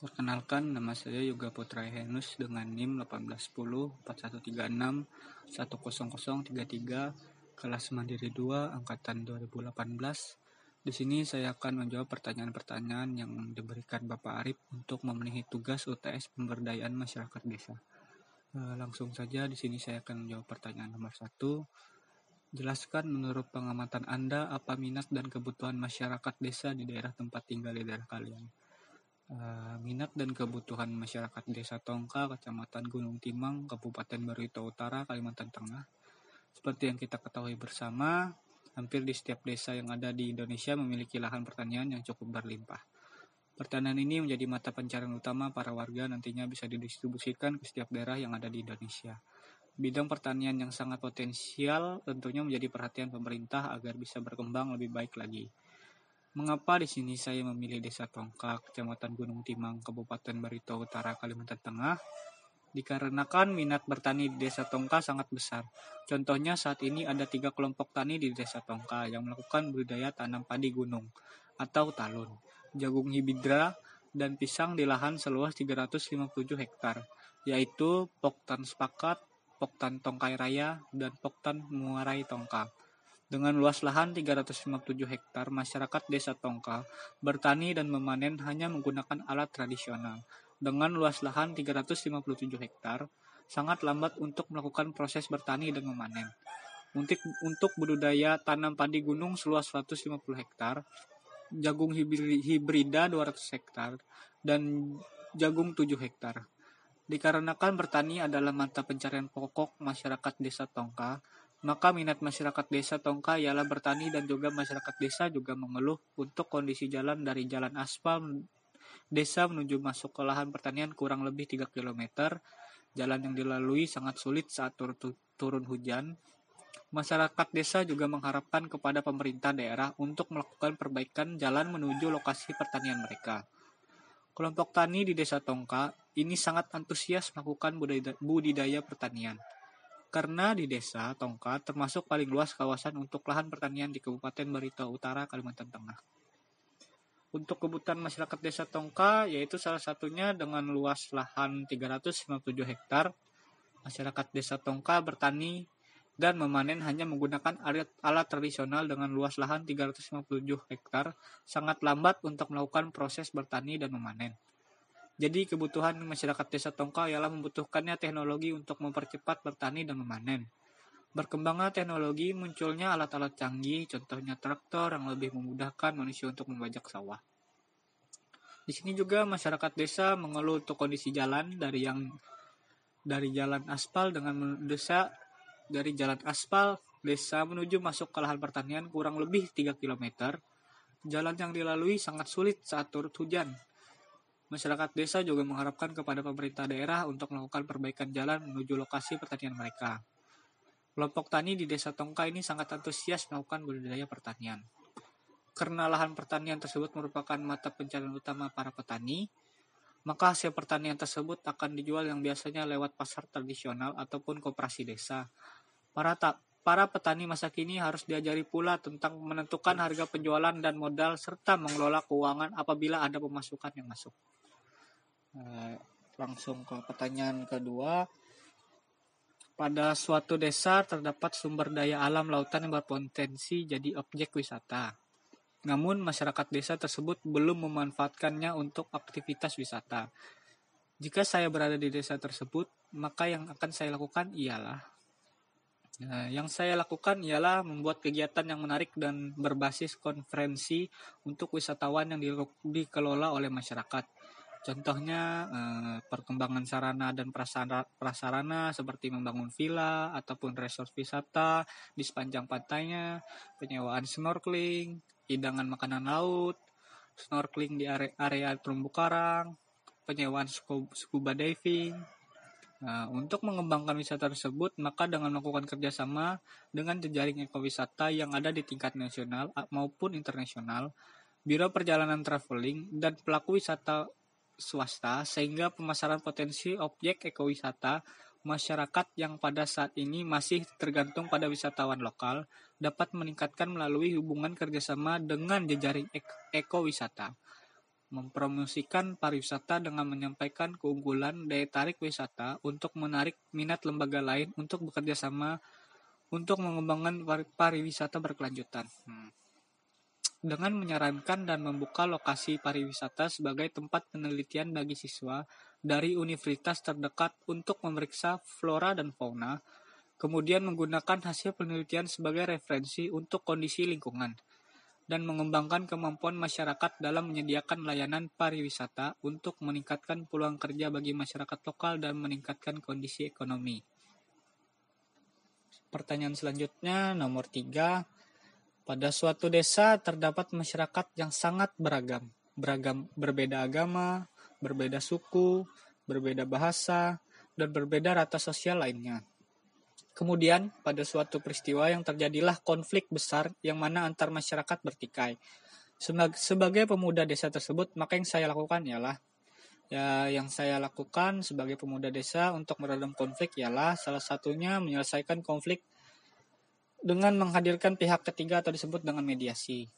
Perkenalkan, nama saya Yoga Putra Henus dengan NIM 1810 4136 10033 kelas Mandiri 2 angkatan 2018. Di sini saya akan menjawab pertanyaan-pertanyaan yang diberikan Bapak Arif untuk memenuhi tugas UTS pemberdayaan masyarakat desa. Eh, langsung saja di sini saya akan menjawab pertanyaan nomor satu. Jelaskan menurut pengamatan Anda apa minat dan kebutuhan masyarakat desa di daerah tempat tinggal di daerah kalian. Uh, minat dan kebutuhan masyarakat Desa Tongka, Kecamatan Gunung Timang, Kabupaten Barito Utara, Kalimantan Tengah. Seperti yang kita ketahui bersama, hampir di setiap desa yang ada di Indonesia memiliki lahan pertanian yang cukup berlimpah. Pertanian ini menjadi mata pencarian utama para warga nantinya bisa didistribusikan ke setiap daerah yang ada di Indonesia. Bidang pertanian yang sangat potensial tentunya menjadi perhatian pemerintah agar bisa berkembang lebih baik lagi. Mengapa di sini saya memilih Desa Tongkak, Kecamatan Gunung Timang, Kabupaten Barito Utara, Kalimantan Tengah? Dikarenakan minat bertani di Desa Tongka sangat besar. Contohnya saat ini ada tiga kelompok tani di Desa Tongka yang melakukan budidaya tanam padi gunung atau talun, jagung hibidra, dan pisang di lahan seluas 357 hektar, yaitu Poktan Sepakat, Poktan Tongkai Raya, dan Poktan Muarai Tongka. Dengan luas lahan 357 hektar, masyarakat Desa Tongka bertani dan memanen hanya menggunakan alat tradisional. Dengan luas lahan 357 hektar, sangat lambat untuk melakukan proses bertani dan memanen. Untuk, untuk budidaya tanam padi gunung seluas 150 hektar, jagung hibrida 200 hektar, dan jagung 7 hektar. Dikarenakan bertani adalah mata pencarian pokok masyarakat Desa Tongka, maka minat masyarakat desa Tongka ialah bertani dan juga masyarakat desa juga mengeluh untuk kondisi jalan dari jalan aspal desa menuju masuk ke lahan pertanian kurang lebih 3 km. Jalan yang dilalui sangat sulit saat tur turun hujan. Masyarakat desa juga mengharapkan kepada pemerintah daerah untuk melakukan perbaikan jalan menuju lokasi pertanian mereka. Kelompok tani di Desa Tongka ini sangat antusias melakukan budidaya pertanian karena di desa Tongka termasuk paling luas kawasan untuk lahan pertanian di Kabupaten Barito Utara, Kalimantan Tengah. Untuk kebutuhan masyarakat desa Tongka yaitu salah satunya dengan luas lahan 357 hektar, masyarakat desa Tongka bertani dan memanen hanya menggunakan alat, alat tradisional dengan luas lahan 357 hektar, sangat lambat untuk melakukan proses bertani dan memanen. Jadi kebutuhan masyarakat desa Tongka ialah membutuhkannya teknologi untuk mempercepat bertani dan memanen. Berkembangnya teknologi, munculnya alat-alat canggih, contohnya traktor yang lebih memudahkan manusia untuk membajak sawah. Di sini juga masyarakat desa mengeluh untuk kondisi jalan dari yang dari jalan aspal dengan desa dari jalan aspal desa menuju masuk ke lahan pertanian kurang lebih 3 km. Jalan yang dilalui sangat sulit saat turut hujan Masyarakat desa juga mengharapkan kepada pemerintah daerah untuk melakukan perbaikan jalan menuju lokasi pertanian mereka. Kelompok tani di desa Tongka ini sangat antusias melakukan budidaya pertanian. Karena lahan pertanian tersebut merupakan mata pencarian utama para petani, maka hasil pertanian tersebut akan dijual yang biasanya lewat pasar tradisional ataupun koperasi desa. Para tak para petani masa kini harus diajari pula tentang menentukan harga penjualan dan modal serta mengelola keuangan apabila ada pemasukan yang masuk. Eh, langsung ke pertanyaan kedua. Pada suatu desa terdapat sumber daya alam lautan yang berpotensi jadi objek wisata. Namun masyarakat desa tersebut belum memanfaatkannya untuk aktivitas wisata. Jika saya berada di desa tersebut, maka yang akan saya lakukan ialah Nah, yang saya lakukan ialah membuat kegiatan yang menarik dan berbasis konferensi untuk wisatawan yang dikelola oleh masyarakat Contohnya eh, perkembangan sarana dan prasarana, prasarana seperti membangun villa ataupun resort wisata di sepanjang pantainya, penyewaan snorkeling, hidangan makanan laut, snorkeling di area, area terumbu karang, penyewaan scuba diving. Nah, untuk mengembangkan wisata tersebut, maka dengan melakukan kerjasama dengan jejaring ekowisata yang ada di tingkat nasional maupun internasional, Biro Perjalanan Traveling, dan pelaku wisata swasta sehingga pemasaran potensi objek ekowisata masyarakat yang pada saat ini masih tergantung pada wisatawan lokal dapat meningkatkan melalui hubungan kerjasama dengan jejaring ekowisata. mempromosikan pariwisata dengan menyampaikan keunggulan daya tarik wisata untuk menarik minat lembaga lain untuk bekerja sama untuk mengembangkan pariwisata berkelanjutan. Hmm. Dengan menyarankan dan membuka lokasi pariwisata sebagai tempat penelitian bagi siswa dari universitas terdekat untuk memeriksa flora dan fauna, kemudian menggunakan hasil penelitian sebagai referensi untuk kondisi lingkungan dan mengembangkan kemampuan masyarakat dalam menyediakan layanan pariwisata untuk meningkatkan peluang kerja bagi masyarakat lokal dan meningkatkan kondisi ekonomi. Pertanyaan selanjutnya, nomor tiga. Pada suatu desa terdapat masyarakat yang sangat beragam, beragam berbeda agama, berbeda suku, berbeda bahasa, dan berbeda rata sosial lainnya. Kemudian, pada suatu peristiwa yang terjadilah konflik besar yang mana antar masyarakat bertikai. Sebagai pemuda desa tersebut, maka yang saya lakukan ialah ya yang saya lakukan sebagai pemuda desa untuk meredam konflik ialah salah satunya menyelesaikan konflik dengan menghadirkan pihak ketiga atau disebut dengan mediasi.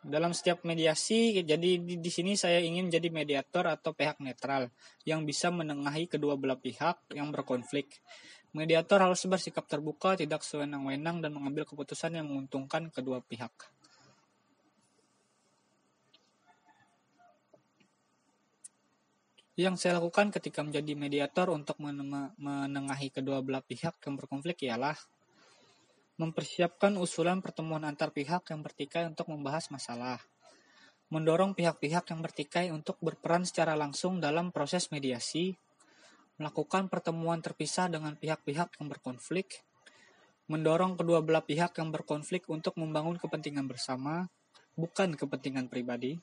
Dalam setiap mediasi, jadi di, di sini saya ingin menjadi mediator atau pihak netral yang bisa menengahi kedua belah pihak yang berkonflik. Mediator harus bersikap terbuka, tidak sewenang-wenang, dan mengambil keputusan yang menguntungkan kedua pihak. Yang saya lakukan ketika menjadi mediator untuk menengahi kedua belah pihak yang berkonflik ialah mempersiapkan usulan pertemuan antar pihak yang bertikai untuk membahas masalah, mendorong pihak-pihak yang bertikai untuk berperan secara langsung dalam proses mediasi, melakukan pertemuan terpisah dengan pihak-pihak yang berkonflik, mendorong kedua belah pihak yang berkonflik untuk membangun kepentingan bersama, bukan kepentingan pribadi,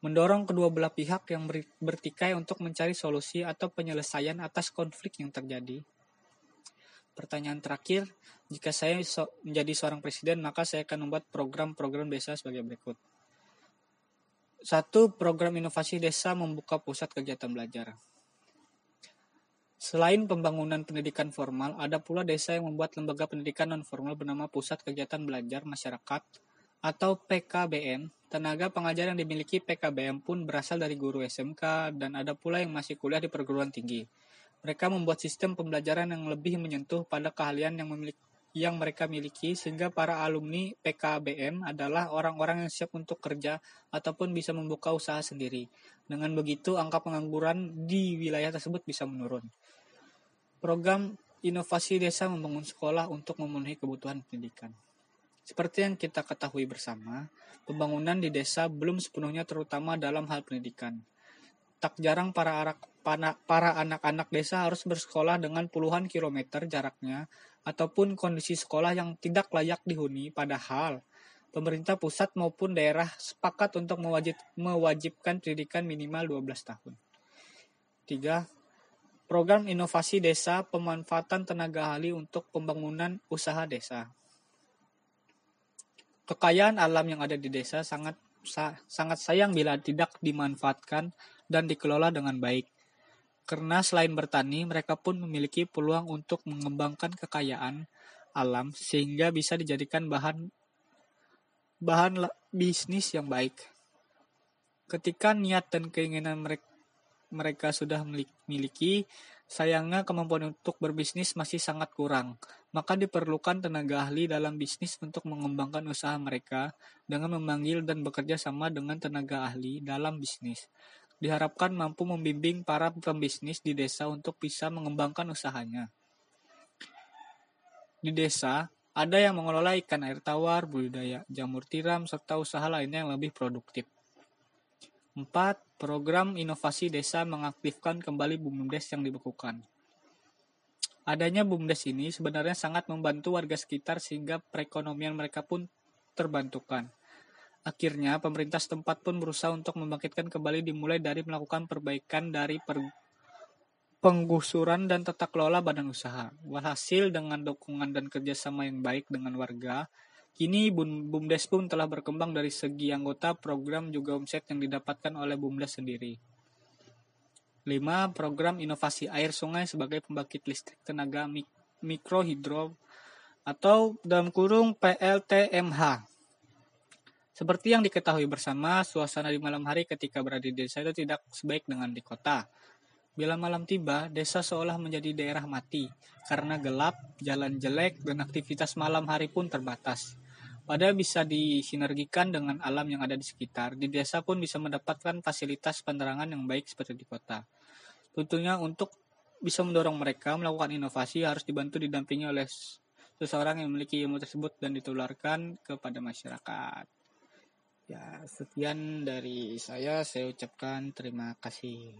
mendorong kedua belah pihak yang bertikai untuk mencari solusi atau penyelesaian atas konflik yang terjadi. Pertanyaan terakhir, jika saya menjadi seorang presiden, maka saya akan membuat program-program desa sebagai berikut. Satu, program inovasi desa membuka pusat kegiatan belajar. Selain pembangunan pendidikan formal, ada pula desa yang membuat lembaga pendidikan non-formal bernama Pusat Kegiatan Belajar Masyarakat atau PKBM. Tenaga pengajar yang dimiliki PKBM pun berasal dari guru SMK dan ada pula yang masih kuliah di perguruan tinggi. Mereka membuat sistem pembelajaran yang lebih menyentuh pada keahlian yang memiliki yang mereka miliki sehingga para alumni PKBM adalah orang-orang yang siap untuk kerja ataupun bisa membuka usaha sendiri. Dengan begitu, angka pengangguran di wilayah tersebut bisa menurun. Program inovasi desa membangun sekolah untuk memenuhi kebutuhan pendidikan. Seperti yang kita ketahui bersama, pembangunan di desa belum sepenuhnya terutama dalam hal pendidikan. Tak jarang para anak-anak desa harus bersekolah dengan puluhan kilometer jaraknya ataupun kondisi sekolah yang tidak layak dihuni padahal pemerintah pusat maupun daerah sepakat untuk mewajib, mewajibkan pendidikan minimal 12 tahun. 3. Program Inovasi Desa Pemanfaatan Tenaga Ahli untuk Pembangunan Usaha Desa. Kekayaan alam yang ada di desa sangat sangat sayang bila tidak dimanfaatkan dan dikelola dengan baik. Karena selain bertani, mereka pun memiliki peluang untuk mengembangkan kekayaan alam sehingga bisa dijadikan bahan bahan bisnis yang baik. Ketika niat dan keinginan mereka mereka sudah memiliki, sayangnya kemampuan untuk berbisnis masih sangat kurang. Maka diperlukan tenaga ahli dalam bisnis untuk mengembangkan usaha mereka dengan memanggil dan bekerja sama dengan tenaga ahli dalam bisnis. Diharapkan mampu membimbing para pembisnis di desa untuk bisa mengembangkan usahanya. Di desa, ada yang mengelola ikan air tawar, budidaya jamur tiram, serta usaha lainnya yang lebih produktif. 4. Program inovasi desa mengaktifkan kembali BUMDes yang dibekukan. Adanya BUMDes ini sebenarnya sangat membantu warga sekitar sehingga perekonomian mereka pun terbantukan. Akhirnya, pemerintah setempat pun berusaha untuk membangkitkan kembali dimulai dari melakukan perbaikan dari per penggusuran dan tata kelola badan usaha. Walhasil dengan dukungan dan kerjasama yang baik dengan warga, Kini BUMDes pun telah berkembang dari segi anggota program juga omset yang didapatkan oleh BUMDes sendiri. 5. Program inovasi air sungai sebagai pembangkit listrik tenaga mik mikrohidro atau dalam kurung PLTMH. Seperti yang diketahui bersama, suasana di malam hari ketika berada di desa itu tidak sebaik dengan di kota. Bila malam tiba, desa seolah menjadi daerah mati karena gelap, jalan jelek, dan aktivitas malam hari pun terbatas. Padahal bisa disinergikan dengan alam yang ada di sekitar. Di desa pun bisa mendapatkan fasilitas penerangan yang baik seperti di kota. Tentunya untuk bisa mendorong mereka melakukan inovasi harus dibantu didampingi oleh seseorang yang memiliki ilmu tersebut dan ditularkan kepada masyarakat. Ya, sekian dari saya. Saya ucapkan terima kasih.